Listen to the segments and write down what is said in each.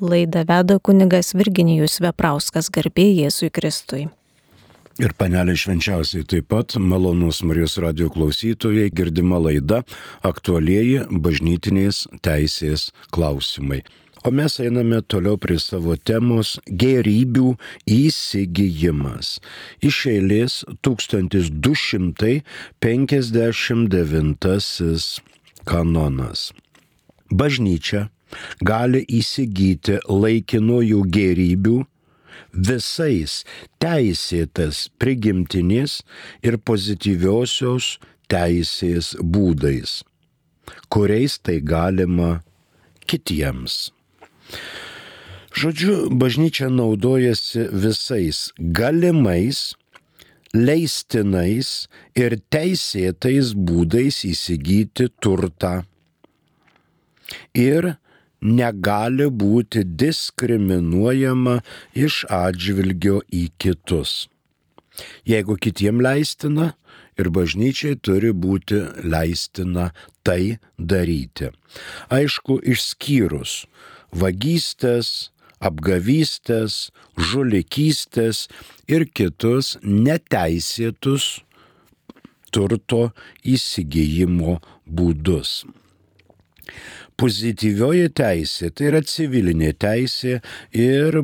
Laidą veda kunigas Virginijus Veprauskas garbė Jėzui Kristui. Ir panelė švenčiausiai taip pat malonus Marijos radio klausytojai girdima laida aktualieji bažnytinės teisės klausimai. O mes einame toliau prie savo temos gerybių įsigijimas. Iš eilės 1259 kanonas. Bažnyčia gali įsigyti laikinųjų gerybių visais teisėtas prigimtinės ir pozityviosios teisės būdais, kuriais tai galima kitiems. Žodžiu, bažnyčia naudojasi visais galimais, leistinais ir teisėtais būdais įsigyti turtą. Ir negali būti diskriminuojama iš atžvilgio į kitus. Jeigu kitiem leistina, ir bažnyčiai turi būti leistina tai daryti. Aišku, išskyrus vagystės, apgavystės, žulikystės ir kitus neteisėtus turto įsigijimo būdus. Pozityvioji teisė tai yra civilinė teisė ir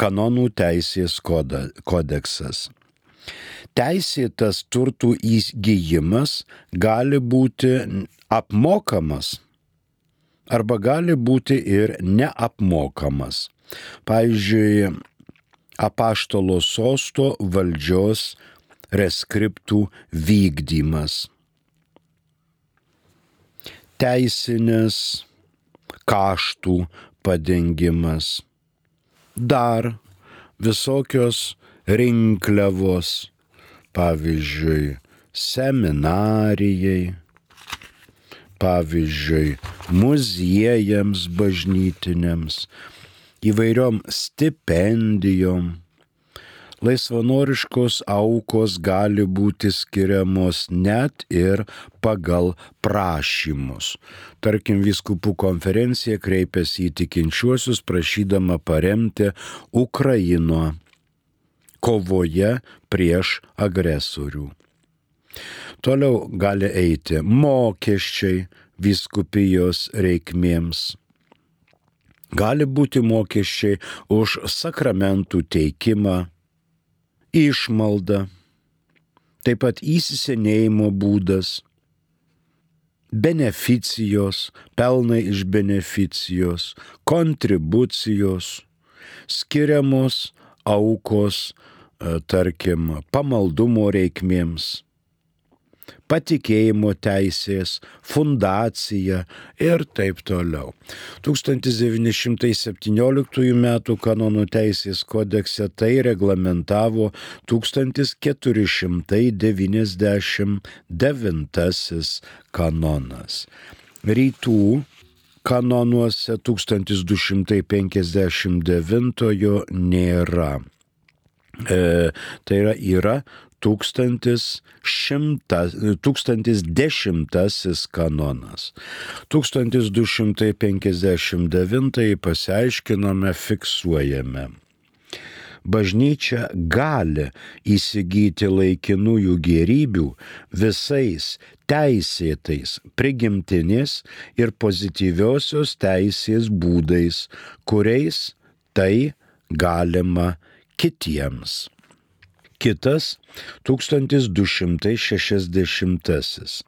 kanonų teisės kodeksas. Teisėtas turtų įgyjimas gali būti apmokamas arba gali būti ir neapmokamas. Pavyzdžiui, apaštalo sosto valdžios reskriptų vykdymas teisinės kaštų padengimas. Dar visokios rinkliavos, pavyzdžiui, seminarijai, pavyzdžiui, muziejams bažnytiniams, įvairiom stipendijom laisvanoriškos aukos gali būti skiriamos net ir pagal prašymus. Tarkim, viskupų konferencija kreipėsi į tikinčiuosius prašydama paremti Ukraino kovoje prieš agresorių. Toliau gali eiti mokesčiai viskupijos reikmėms. Gali būti mokesčiai už sakramentų teikimą, išmalda, taip pat įsisenėjimo būdas, beneficijos, pelnai iš beneficijos, kontribucijos, skiriamos aukos, e, tarkim, pamaldumo reikmėms patikėjimo teisės, fundacija ir taip toliau. 1917 m. kanonų teisės kodekse tai reglamentavo 1499 kanonas. Rytų kanonuose 1259 nėra. E, tai yra, yra 1010 kanonas. 1259 pasiaiškinome, fiksuojame. Bažnyčia gali įsigyti laikinųjų gerybių visais teisėtais prigimtinės ir pozityviosios teisės būdais, kuriais tai galima kitiems kitas 1260.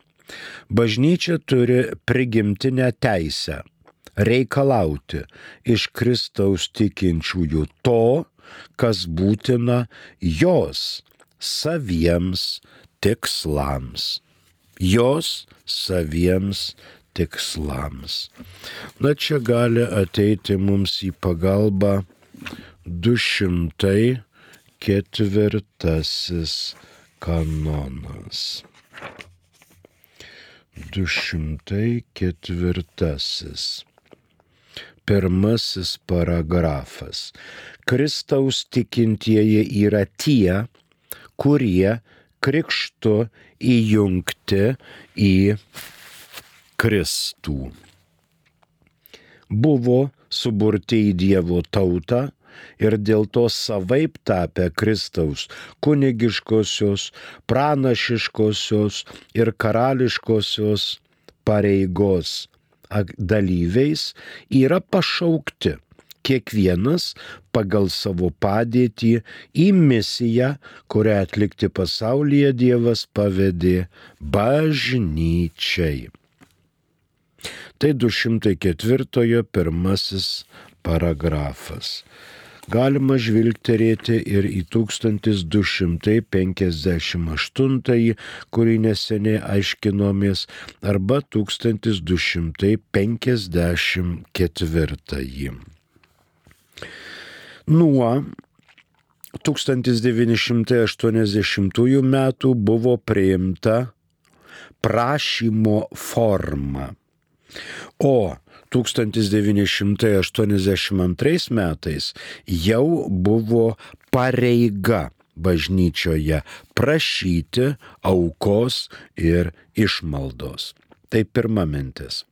Bažnyčia turi prigimtinę teisę reikalauti iš Kristaus tikinčiųjų to, kas būtina jos saviems tikslams. Jos saviems tikslams. Na čia gali ateiti mums į pagalbą 200 ketvirtasis kanonas. 204. Pirmasis paragrafas. Kristaus tikintieji yra tie, kurie krikštu įjungti į Kristų. Buvo suburti į Dievo tautą ir dėl to savaip tapę Kristaus kunigiškosios, pranašiškosios ir karališkosios pareigos dalyviais yra pašaukti kiekvienas pagal savo padėtį į misiją, kurią atlikti pasaulyje Dievas pavedė bažnyčiai. Tai 204 pirmasis paragrafas. Galima žvilgterėti ir į 1258, kurį neseniai aiškinomės, arba 1254. Nuo 1980 metų buvo priimta prašymo forma, o 1982 metais jau buvo pareiga bažnyčioje prašyti aukos ir išmaldos. Tai pirma mintis.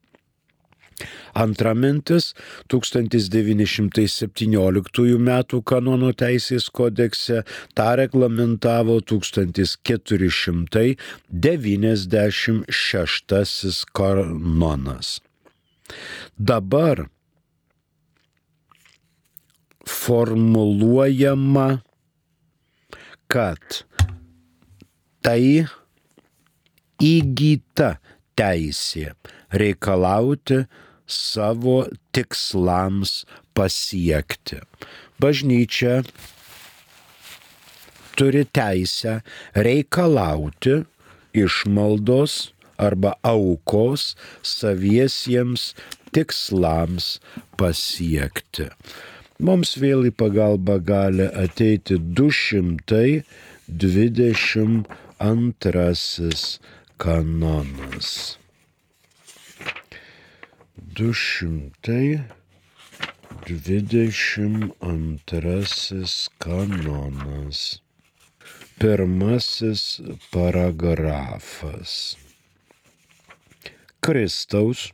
Antra mintis 1917 m. kanono teisės kodekse tą reglamentavo 1496 kanonas. Dabar formuluojama, kad tai įgyta teisė reikalauti savo tikslams pasiekti. Bažnyčia turi teisę reikalauti išmaldos arba aukos saviesiems tikslams pasiekti. Mums vėl į pagalbą gali ateiti 222 kanonas. 222 kanonas. Pirmasis paragrafas. Kristaus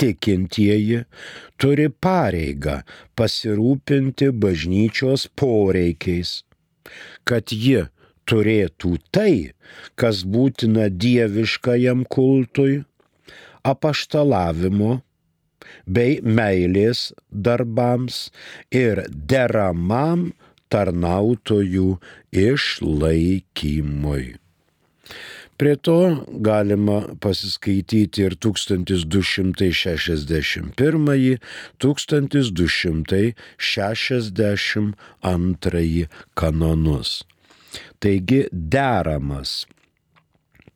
tikintieji turi pareigą pasirūpinti bažnyčios poreikiais, kad ji turėtų tai, kas būtina dieviškajam kultui, apaštalavimo bei meilės darbams ir deramam tarnautojų išlaikymui. Prie to galima pasiskaityti ir 1261-1262 kanonus. Taigi deramas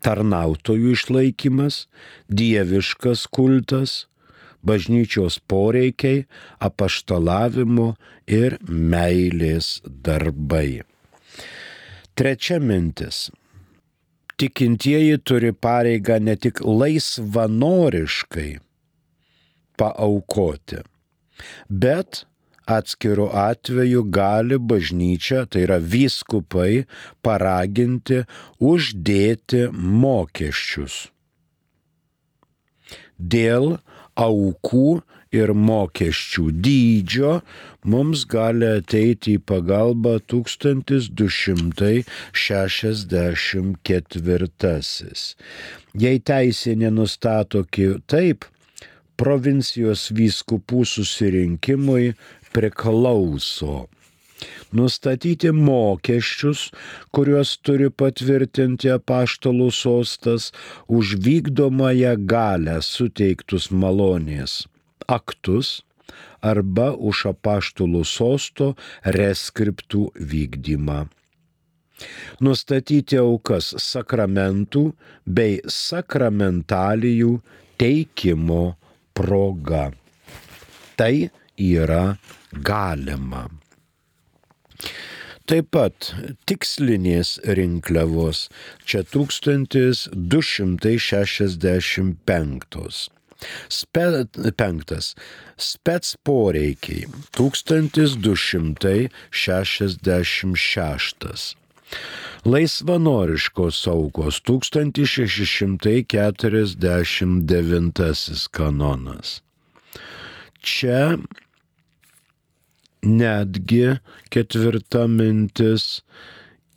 tarnautojų išlaikymas, dieviškas kultas, bažnyčios poreikiai, apaštalavimo ir meilės darbai. Trečia mintis tikintieji turi pareigą ne tik laisvanoriškai paaukoti, bet atskiru atveju gali bažnyčia, tai yra vyskupai, paraginti uždėti mokesčius. Dėl aukų ir mokesčių dydžio mums gali ateiti į pagalbą 1264. Jei teisė nenustato kitaip, provincijos vyskupų susirinkimui priklauso nustatyti mokesčius, kuriuos turi patvirtinti apaštalų sostas už vykdomąją galę suteiktus malonės aktus arba už apaštulų sosto reskriptų vykdymą. Nustatyti aukas sakramentų bei sakramentalijų teikimo proga. Tai yra galima. Taip pat tikslinės rinkliavos čia 1265. Spe, penktas. Spets poreikiai 1266. Laisvanoriškos aukos 1649 kanonas. čia netgi ketvirta mintis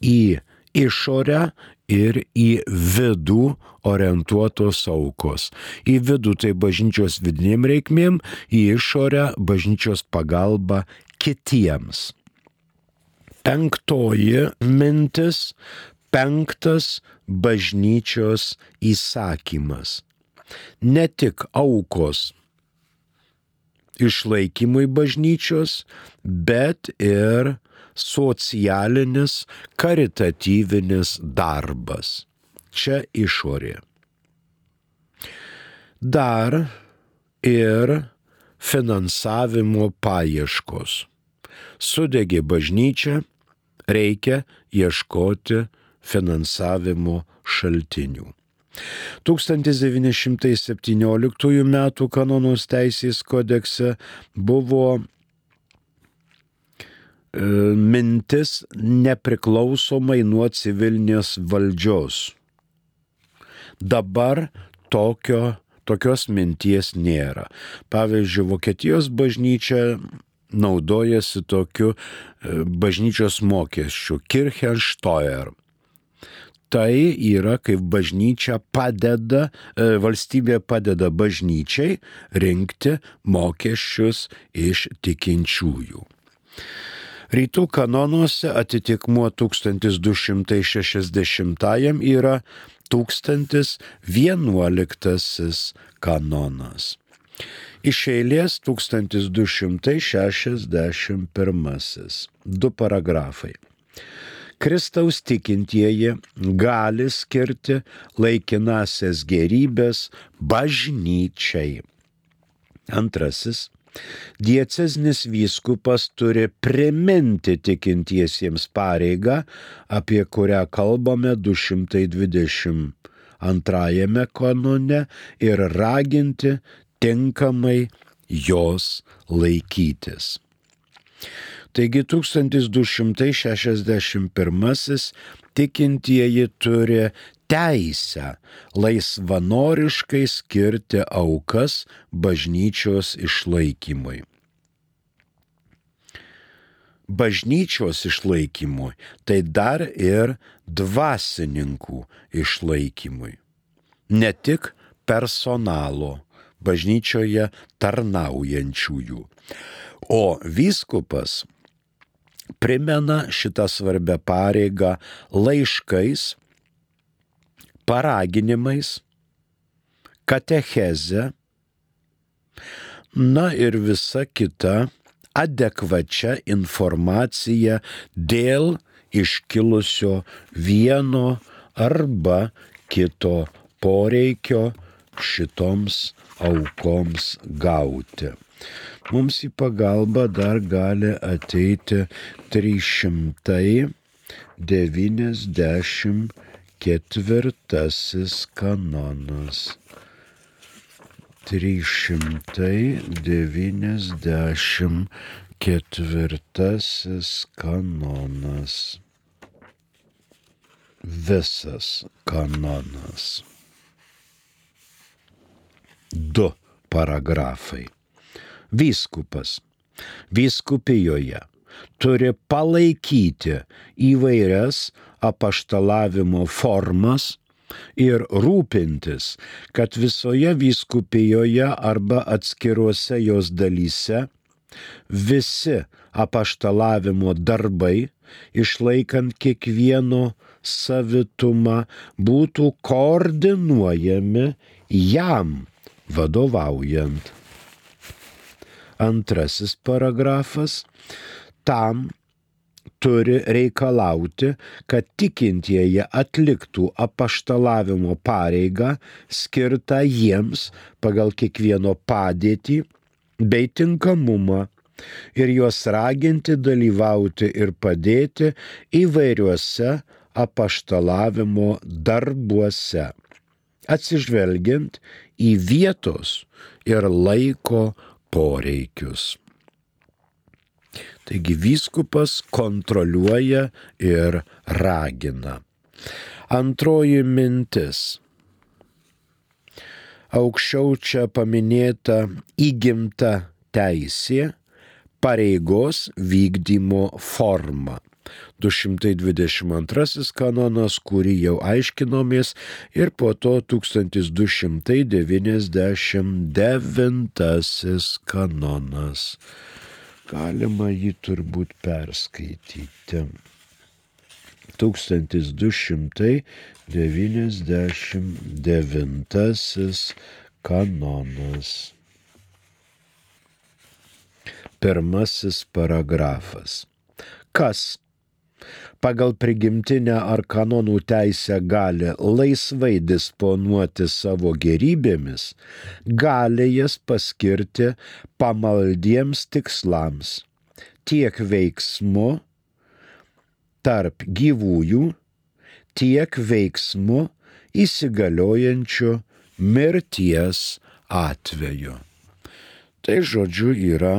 į išorę ir į vidų orientuotos aukos. Į vidų tai bažnyčios vidiniam reikmėm, į išorę bažnyčios pagalba kitiems. Penktoji mintis - penktas bažnyčios įsakymas. Ne tik aukos išlaikymui bažnyčios, bet ir socialinis, karitatyvinis darbas. Čia išorė. Dar ir finansavimo paieškos. Sudegė bažnyčia, reikia ieškoti finansavimo šaltinių. 1917 m. kanonos teisės kodekse buvo mintis nepriklausomai nuo civilinės valdžios. Dabar tokio, tokios minties nėra. Pavyzdžiui, Vokietijos bažnyčia naudojasi tokiu e, bažnyčios mokesčiu Kirchensteuer. Tai yra, kaip bažnyčia padeda, e, valstybė padeda bažnyčiai rinkti mokesčius iš tikinčiųjų. Rytų kanonuose atitikmuo 1260 yra 1011 kanonas. Iš eilės 1261. Du paragrafai. Kristaus tikintieji gali skirti laikinasias gerybės bažnyčiai. Antrasis Dieceznis vyskupas turi priminti tikintiesiems pareigą, apie kurią kalbame 222 kanone ir raginti tinkamai jos laikytis. Taigi 1261 tikintieji turi teisę laisvanoriškai skirti aukas bažnyčios išlaikymui. Bažnyčios išlaikymui, tai dar ir dvasininkų išlaikymui. Ne tik personalo bažnyčioje tarnaujančiųjų. O vyskupas primena šitą svarbę pareigą laiškais paraginimais, katecheze, na ir visa kita adekvačia informacija dėl iškilusio vieno arba kito poreikio šitoms aukoms gauti. Mums į pagalbą dar gali ateiti 390 ketvirtasis kanonas. 394 kanonas. Visas kanonas. Du paragrafai. Vyskupas. Vyskupijoje turi palaikyti įvairias apaštalavimo formas ir rūpintis, kad visoje vyskupijoje arba atskiruose jos dalyse visi apaštalavimo darbai, išlaikant kiekvieno savitumą, būtų koordinuojami jam vadovaujant. Antrasis paragrafas tam turi reikalauti, kad tikintieji atliktų apaštalavimo pareigą skirtą jiems pagal kiekvieno padėtį bei tinkamumą ir juos raginti dalyvauti ir padėti įvairiuose apaštalavimo darbuose, atsižvelgiant į vietos ir laiko poreikius. Taigi vyskupas kontroliuoja ir ragina. Antroji mintis. Aukščiau čia paminėta įgimta teisė pareigos vykdymo forma. 222 kanonas, kurį jau aiškinomės, ir po to 1299 kanonas. Galima jį turbūt perskaityti. 1299 kanonas. Pirmasis paragrafas. Kas pagal prigimtinę ar kanonų teisę gali laisvai disponuoti savo gerybėmis, gali jas paskirti pamaldiems tikslams tiek veiksmu tarp gyvųjų, tiek veiksmu įsigaliojančiu mirties atveju. Tai žodžiu yra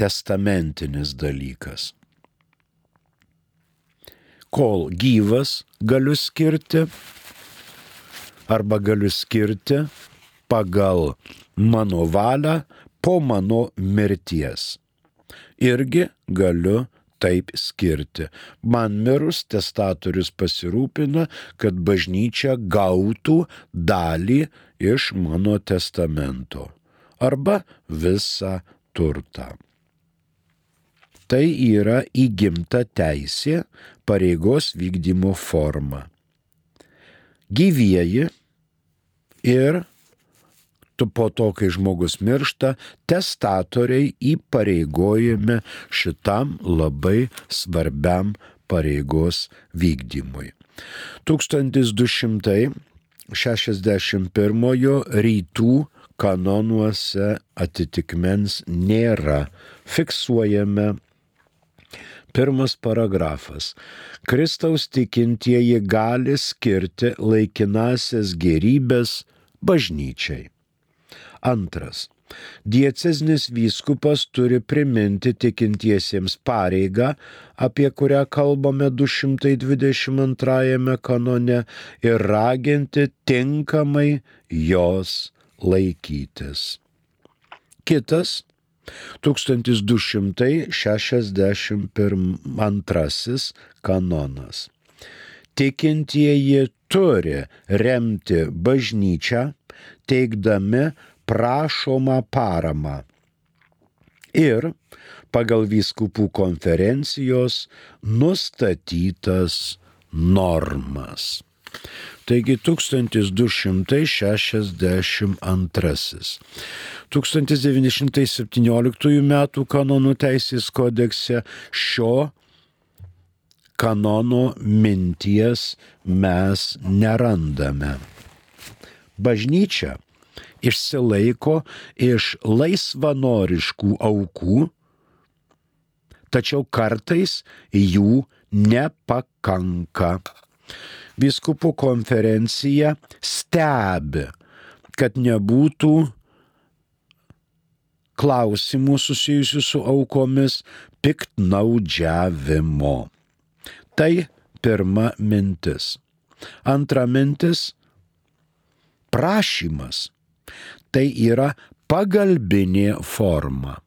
testamentinis dalykas kol gyvas galiu skirti arba galiu skirti pagal mano valią po mano mirties. Irgi galiu taip skirti. Man mirus testatorius pasirūpina, kad bažnyčia gautų dalį iš mano testamento arba visą turtą. Tai yra įgimta teisė pareigos vykdymo forma. Gyvieji ir tu po to, kai žmogus miršta, testatoriai įpareigojami šitam labai svarbiam pareigos vykdymui. 1261 rytų kanonuose atitikmens nėra. Fiksuojame Pirmas paragrafas. Kristaus tikintieji gali skirti laikinasias gerybės bažnyčiai. Antras. Dieceznis vyskupas turi priminti tikintiesiems pareigą, apie kurią kalbame 222 kanone, ir raginti tinkamai jos laikytis. Kitas 1262 kanonas. Tikintieji turi remti bažnyčią, teikdami prašomą paramą. Ir pagal vyskupų konferencijos nustatytas normas. Taigi 1262. 1917 m. kanonų teisės kodekse šio kanono minties mes nerandame. Bažnyčia išsilaiko iš laisvanoriškų aukų, tačiau kartais jų nepakanka. Viskupų konferencija stebi, kad nebūtų klausimų susijusių su aukomis piktnaudžiavimo. Tai pirma mintis. Antra mintis - prašymas. Tai yra pagalbinė forma.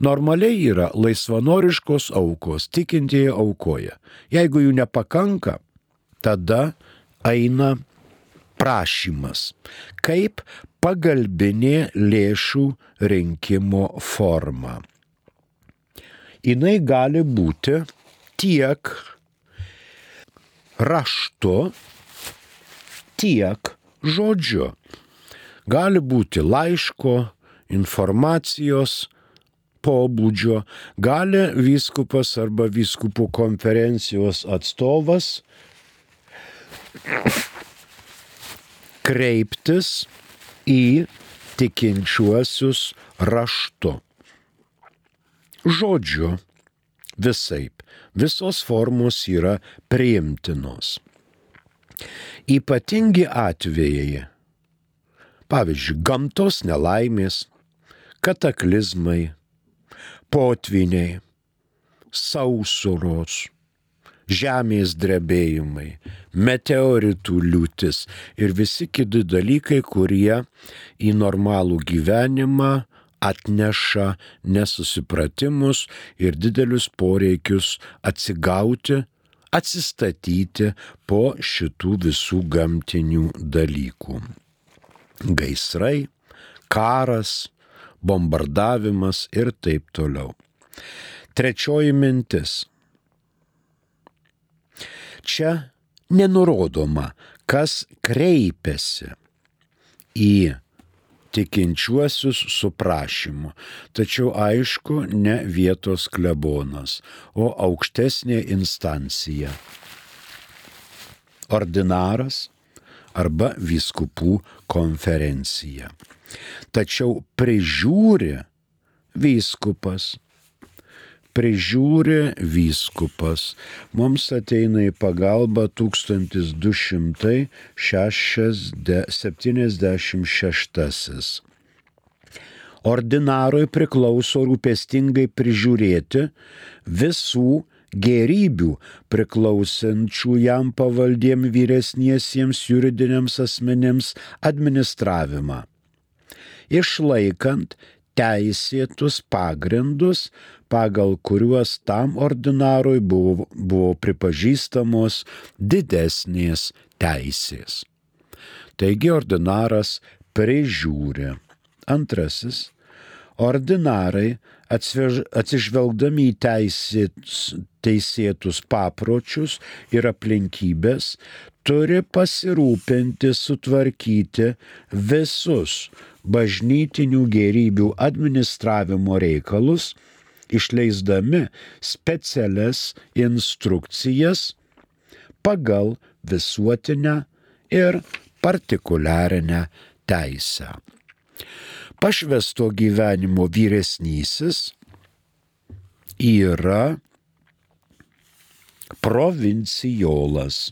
Normaliai yra laisvanoriškos aukos, tikintieji aukoja. Jeigu jų nepakanka, tada eina prašymas. Kaip pagalbinė lėšų rinkimo forma. Jis gali būti tiek raštu, tiek žodžiu. Gali būti laiško, informacijos pobūdžio, gali vyskupas arba vyskupų konferencijos atstovas kreiptis į tikinčiuosius raštu. Žodžiu, visaip, visos formos yra priimtinos. Ypatingi atvejai, pavyzdžiui, gamtos nelaimės, kataklizmai, potviniai, sausuros, žemės drebėjimai, meteoritų liūtis ir visi kiti dalykai, kurie į normalų gyvenimą atneša nesusipratimus ir didelius poreikius atsigauti, atsistatyti po šitų visų gamtinių dalykų. Gaisrai, karas, bombardavimas ir taip toliau. Trečioji mintis. Čia nenurodoma, kas kreipiasi į tikinčiuosius su prašymu. Tačiau aišku, ne vietos klebonas, o aukštesnė instancija. Ordinaras arba vyskupų konferencija. Tačiau prižiūri vyskupas prižiūri vyskupas. Mums ateina į pagalbą 1276. Ordinarui priklauso rūpestingai prižiūrėti visų gerybių priklausančių jam pavaldiem vyresniesiems juridiniams asmenėms administravimą, išlaikant teisėtus pagrindus pagal kuriuos tam ordinarui buvo, buvo pripažįstamos didesnės teisės. Taigi ordinaras prižiūri. Antrasis. Ordinarai atsiž, atsižvelgdami į teisėtus, teisėtus papročius ir aplinkybės turi pasirūpinti sutvarkyti visus bažnytinių gerybių administravimo reikalus išleisdami specialias instrukcijas pagal visuotinę ir partikuliarinę teisę. Pašvesto gyvenimo vyresnysis yra provincijolas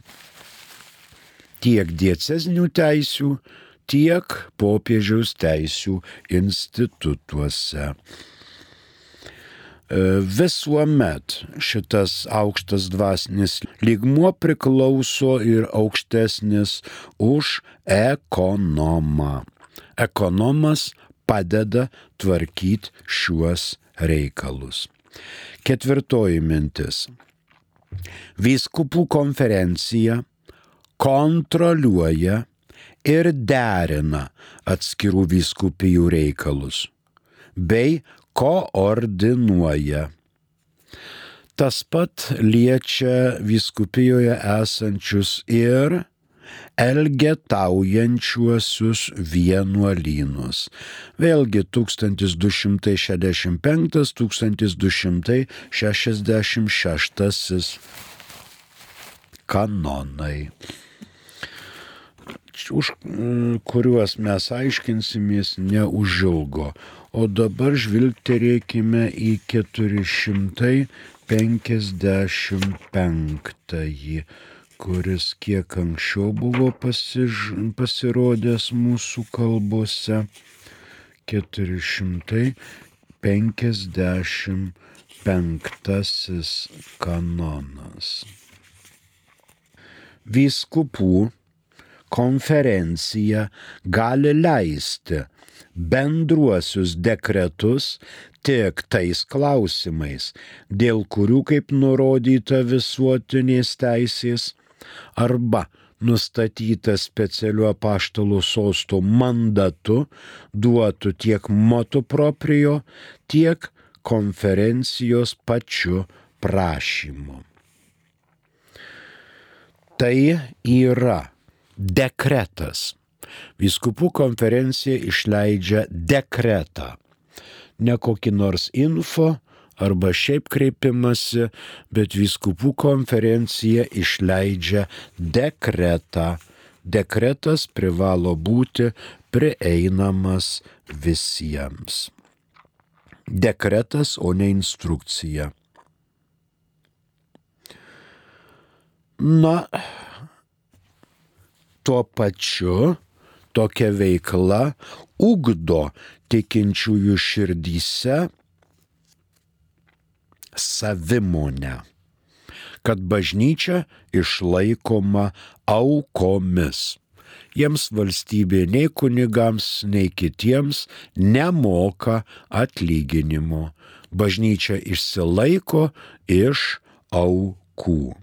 tiek diecezinių teisių, tiek popiežiaus teisių institutuose. E, visuomet šitas aukštas dvasinis lygmuo priklauso ir aukštesnis už ekonomą. Ekonomas padeda tvarkyti šiuos reikalus. Ketvirtoji mintis. Vyskupų konferencija kontroliuoja ir derina atskirų vyskupijų reikalus bei koordinuoja. Tas pat liečia viskupijoje esančius ir elgetaujančiuosius vienuolynus. Vėlgi 1265-1266 kanonai už kuriuos mes aiškinsimės neužilgo. O dabar žvilgterėkime į 455, kuris kiek anksčiau buvo pasiž... pasirodęs mūsų kalbose. 455 kanonas. Vyskupų konferencija gali leisti bendruosius dekretus tik tais klausimais, dėl kurių, kaip nurodyta visuotinės teisės, arba nustatyta specialiu apaštalų sosto mandatu duotų tiek motu proprio, tiek konferencijos pačiu prašymu. Tai yra dekretas. Viskupų konferencija išleidžia dekretą. Ne kokį nors info arba šiaip kreipimasi, bet viskupų konferencija išleidžia dekretą. Dekretas privalo būti prieinamas visiems. Dekretas, o ne instrukcija. Na, tuo pačiu tokia veikla ugdo tikinčiųjų širdyse savimonę, kad bažnyčia išlaikoma aukomis. jiems valstybė nei kunigams, nei kitiems nemoka atlyginimo. Bažnyčia išsilaiko iš aukų.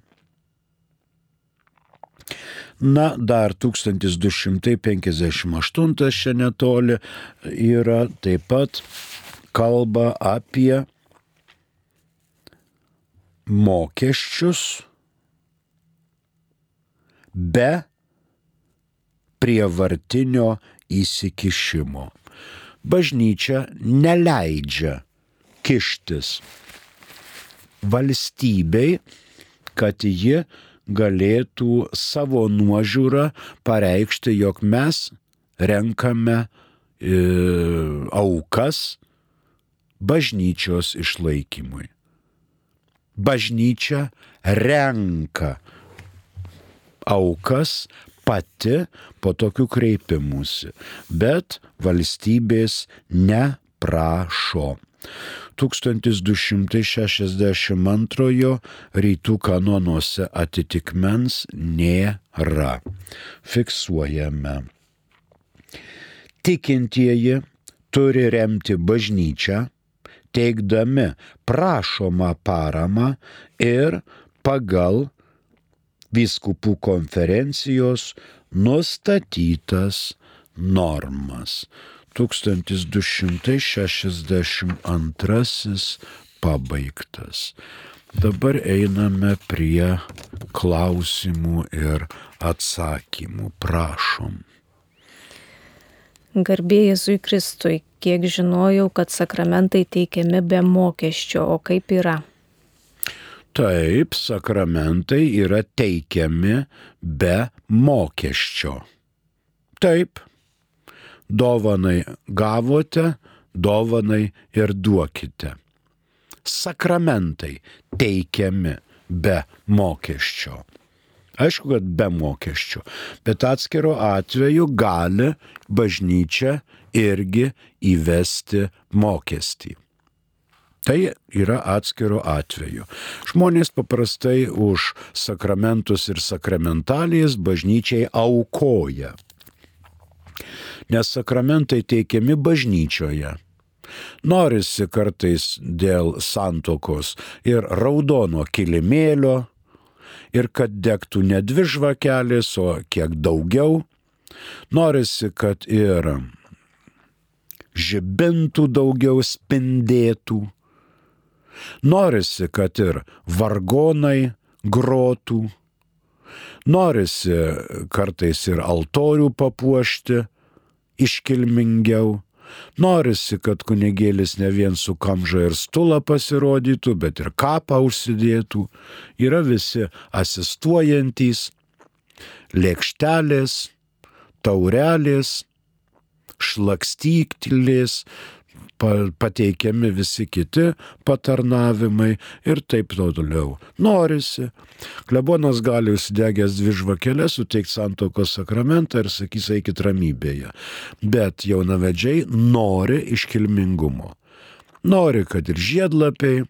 Na, dar 1258 čia netoli yra taip pat kalba apie mokesčius be prievartinio įsikišimo. Bažnyčia neleidžia kištis valstybei, kad ji galėtų savo nuožiūrą pareikšti, jog mes renkame e, aukas bažnyčios išlaikymui. Bažnyčia renka aukas pati po tokių kreipimusi, bet valstybės neprašo. 1262 rytų kanonuose atitikmens nėra. Fiksuojame. Tikintieji turi remti bažnyčią, teikdami prašomą paramą ir pagal vyskupų konferencijos nustatytas normas. 1262 pabaigtas. Dabar einame prie klausimų ir atsakymų. Prašom. Garbėjai Jėzui Kristui, kiek žinojau, kad sakramentai teikiami be mokesčio, o kaip yra? Taip, sakramentai yra teikiami be mokesčio. Taip, dovanai gavote, dovanai ir duokite. Sakramentai teikiami be mokesčio. Aišku, kad be mokesčio, bet atskiro atveju gali bažnyčia irgi įvesti mokestį. Tai yra atskiro atveju. Žmonės paprastai už sakramentus ir sakramentalijas bažnyčiai aukoja. Nes sakramentai teikiami bažnyčioje. Norisi kartais dėl santokos ir raudono kilimėlio, ir kad degtų ne dvi žvakelės, o kiek daugiau. Norisi, kad ir žibintų daugiau spindėtų Norisi, kad ir vargonai grotų, norisi kartais ir altorių papuošti iškilmingiau, norisi, kad kunigėlis ne vien su kamža ir stula pasirodytų, bet ir kapą užsidėtų, yra visi asistuojantys, lėkštelės, taurelės, šlakstyklės, pateikiami visi kiti patarnavimai ir taip toliau. Norisi. Klebonas gali užsidegęs dvi žvakelės suteikti santokos sakramentą ir sakys eikit ramybėje. Bet jaunavedžiai nori iškilmingumo. Nori, kad ir žiedlapiai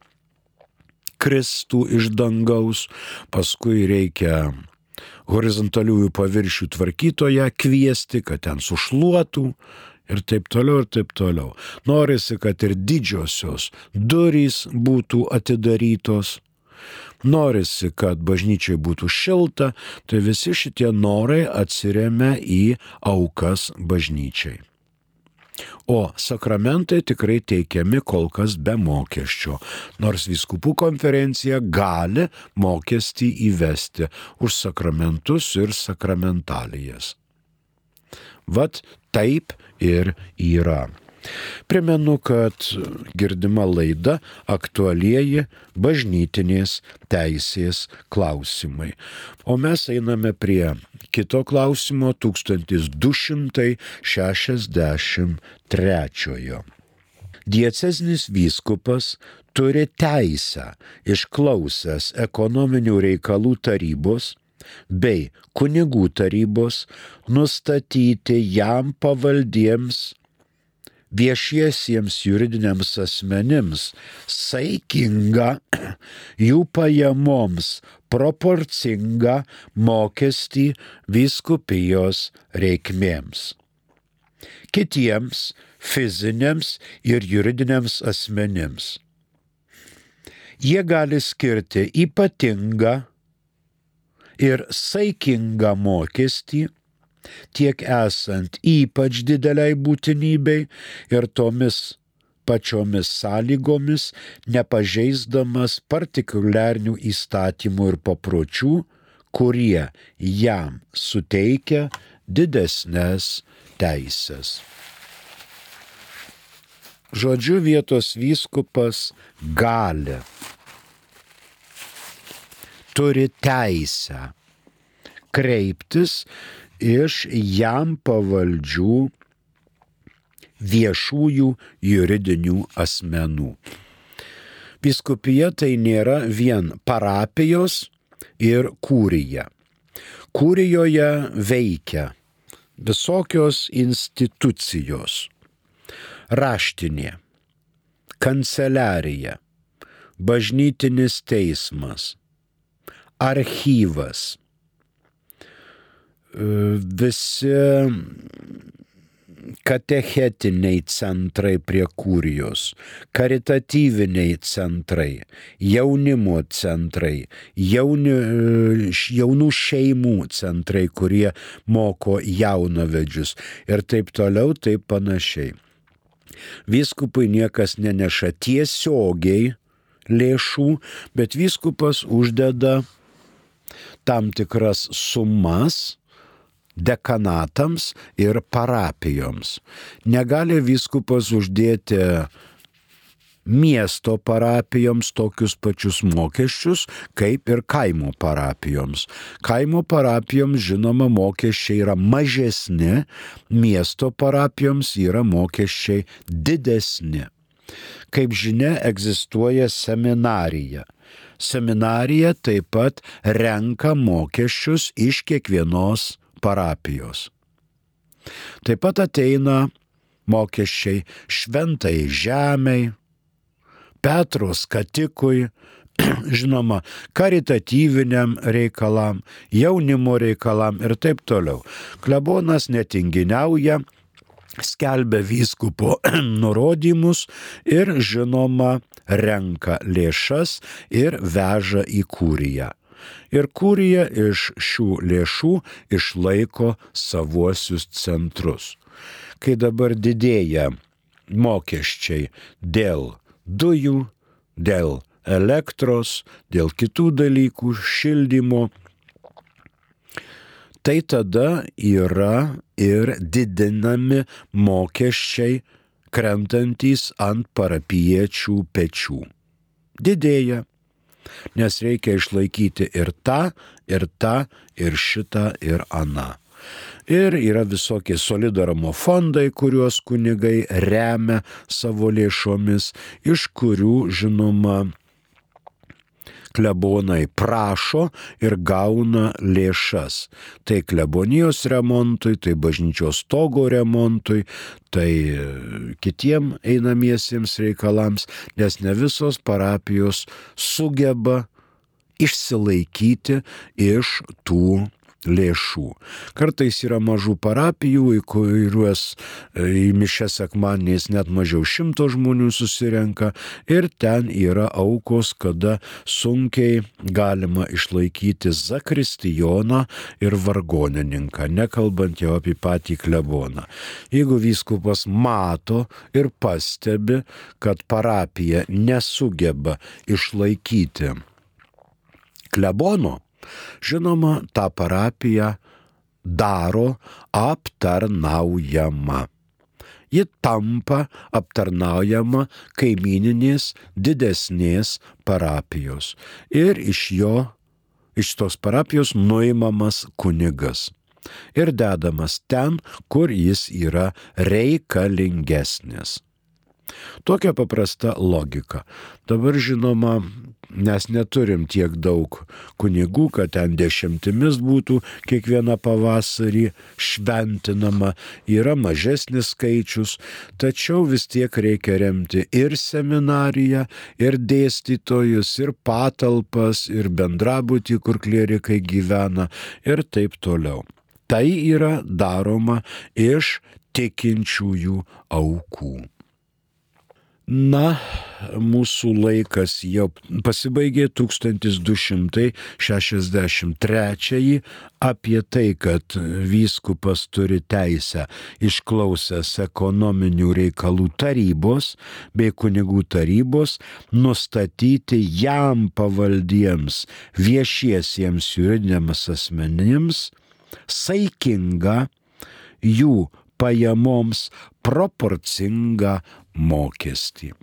kristų iš dangaus, paskui reikia horizontaliųjų paviršių tvarkytoją kviesti, kad ten sušluotų, ir taip toliau, ir taip toliau. Norisi, kad ir didžiosios durys būtų atidarytos. Norisi, kad bažnyčiai būtų šilta, tai visi šitie norai atsiriamia į aukas bažnyčiai. O sakramentai tikrai teikiami kol kas be mokesčio, nors viskupų konferencija gali mokestį įvesti už sakramentus ir sakramentalijas. Vat taip ir yra. Primenu, kad girdima laida aktualieji bažnytinės teisės klausimai. O mes einame prie kito klausimo 1263. Dieceznis vyskupas turi teisę išklausęs ekonominių reikalų tarybos bei kunigų tarybos nustatyti jam pavaldiems viešiesiems juridiniams asmenims saikingą jų pajamoms proporcingą mokestį vyskupijos reikmėms. Kitiems fiziniams ir juridiniams asmenims. Jie gali skirti ypatingą ir saikingą mokestį, tiek esant ypač dideliai būtinybei ir tomis pačiomis sąlygomis, nepažeisdamas partikuliarnių įstatymų ir papročių, kurie jam suteikia didesnės teisės. Žodžiu, vietos vyskupas gali, turi teisę kreiptis iš jam pavaldžių viešųjų juridinių asmenų. Viskupija tai nėra vien parapijos ir kūrija. Kūrijoje veikia visokios institucijos - raštinė, kanceliarija, bažnytinis teismas, archyvas, visi katechetiniai centrai prie kūrijos, karitatyviniai centrai, jaunimo centrai, jauni, jaunų šeimų centrai, kurie moko jaunavedžius ir taip toliau, taip panašiai. Vyskupai niekas neneša tiesiogiai lėšų, bet vyskupas uždeda tam tikras sumas, dekanatams ir parapijoms. Negali vyskupas uždėti miesto parapijoms tokius pačius mokesčius, kaip ir kaimo parapijoms. Kaimo parapijoms, žinoma, mokesčiai yra mažesni, miesto parapijoms yra mokesčiai didesni. Kaip žinia, egzistuoja seminarija. Seminarija taip pat renka mokesčius iš kiekvienos parapijos. Taip pat ateina mokesčiai šventai žemiai, Petros katikui, žinoma, karitatyviniam reikalam, jaunimo reikalam ir taip toliau. Klebonas netinginiauja, skelbia vyskupo nurodymus ir, žinoma, renka lėšas ir veža į kūriją ir kurija iš šių lėšų išlaiko savuosius centrus. Kai dabar didėja mokesčiai dėl dujų, dėl elektros, dėl kitų dalykų, šildymo, tai tada yra ir didinami mokesčiai krentantys ant parapiečių pečių. Didėja nes reikia išlaikyti ir tą, ir tą, ir šitą, ir aną. Ir yra visokie solidarumo fondai, kuriuos kunigai remia savo lėšomis, iš kurių, žinoma, klebonai prašo ir gauna lėšas. Tai klebonijos remontui, tai bažnyčios stogo remontui, tai kitiem einamiesiems reikalams, nes ne visos parapijos sugeba išsilaikyti iš tų lėšų. Kartais yra mažų parapijų, į kuriuos e, į mišęs sekmaniais net mažiau šimto žmonių susirenka ir ten yra aukos, kada sunkiai galima išlaikyti zakristijoną ir vargonininką, nekalbant jau apie patį kleboną. Jeigu vyskupas mato ir pastebi, kad parapija nesugeba išlaikyti klebono, Žinoma, tą parapiją daro aptarnaujama. Ji tampa aptarnaujama kaimininės didesnės parapijos ir iš jo, iš tos parapijos nuimamas kunigas ir dedamas ten, kur jis yra reikalingesnis. Tokia paprasta logika. Dabar žinoma, mes neturim tiek daug kunigų, kad ten dešimtimis būtų kiekvieną pavasarį šventinama, yra mažesnis skaičius, tačiau vis tiek reikia remti ir seminariją, ir dėstytojus, ir patalpas, ir bendrabutį, kur klierikai gyvena, ir taip toliau. Tai yra daroma iš tikinčiųjų aukų. Na, mūsų laikas jau pasibaigė 1263 apie tai, kad vyskupas turi teisę išklausęs ekonominių reikalų tarybos bei kunigų tarybos nustatyti jam pavaldiems viešiesiems juridiniams asmenims saikingą jų pajamoms proporcingą mokestį.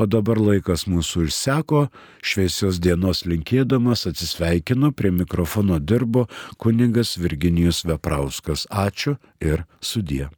O dabar laikas mūsų išseko, šviesios dienos linkėdamas atsisveikinu, prie mikrofono dirbo kuningas Virginijus Veprauskas. Ačiū ir sudie.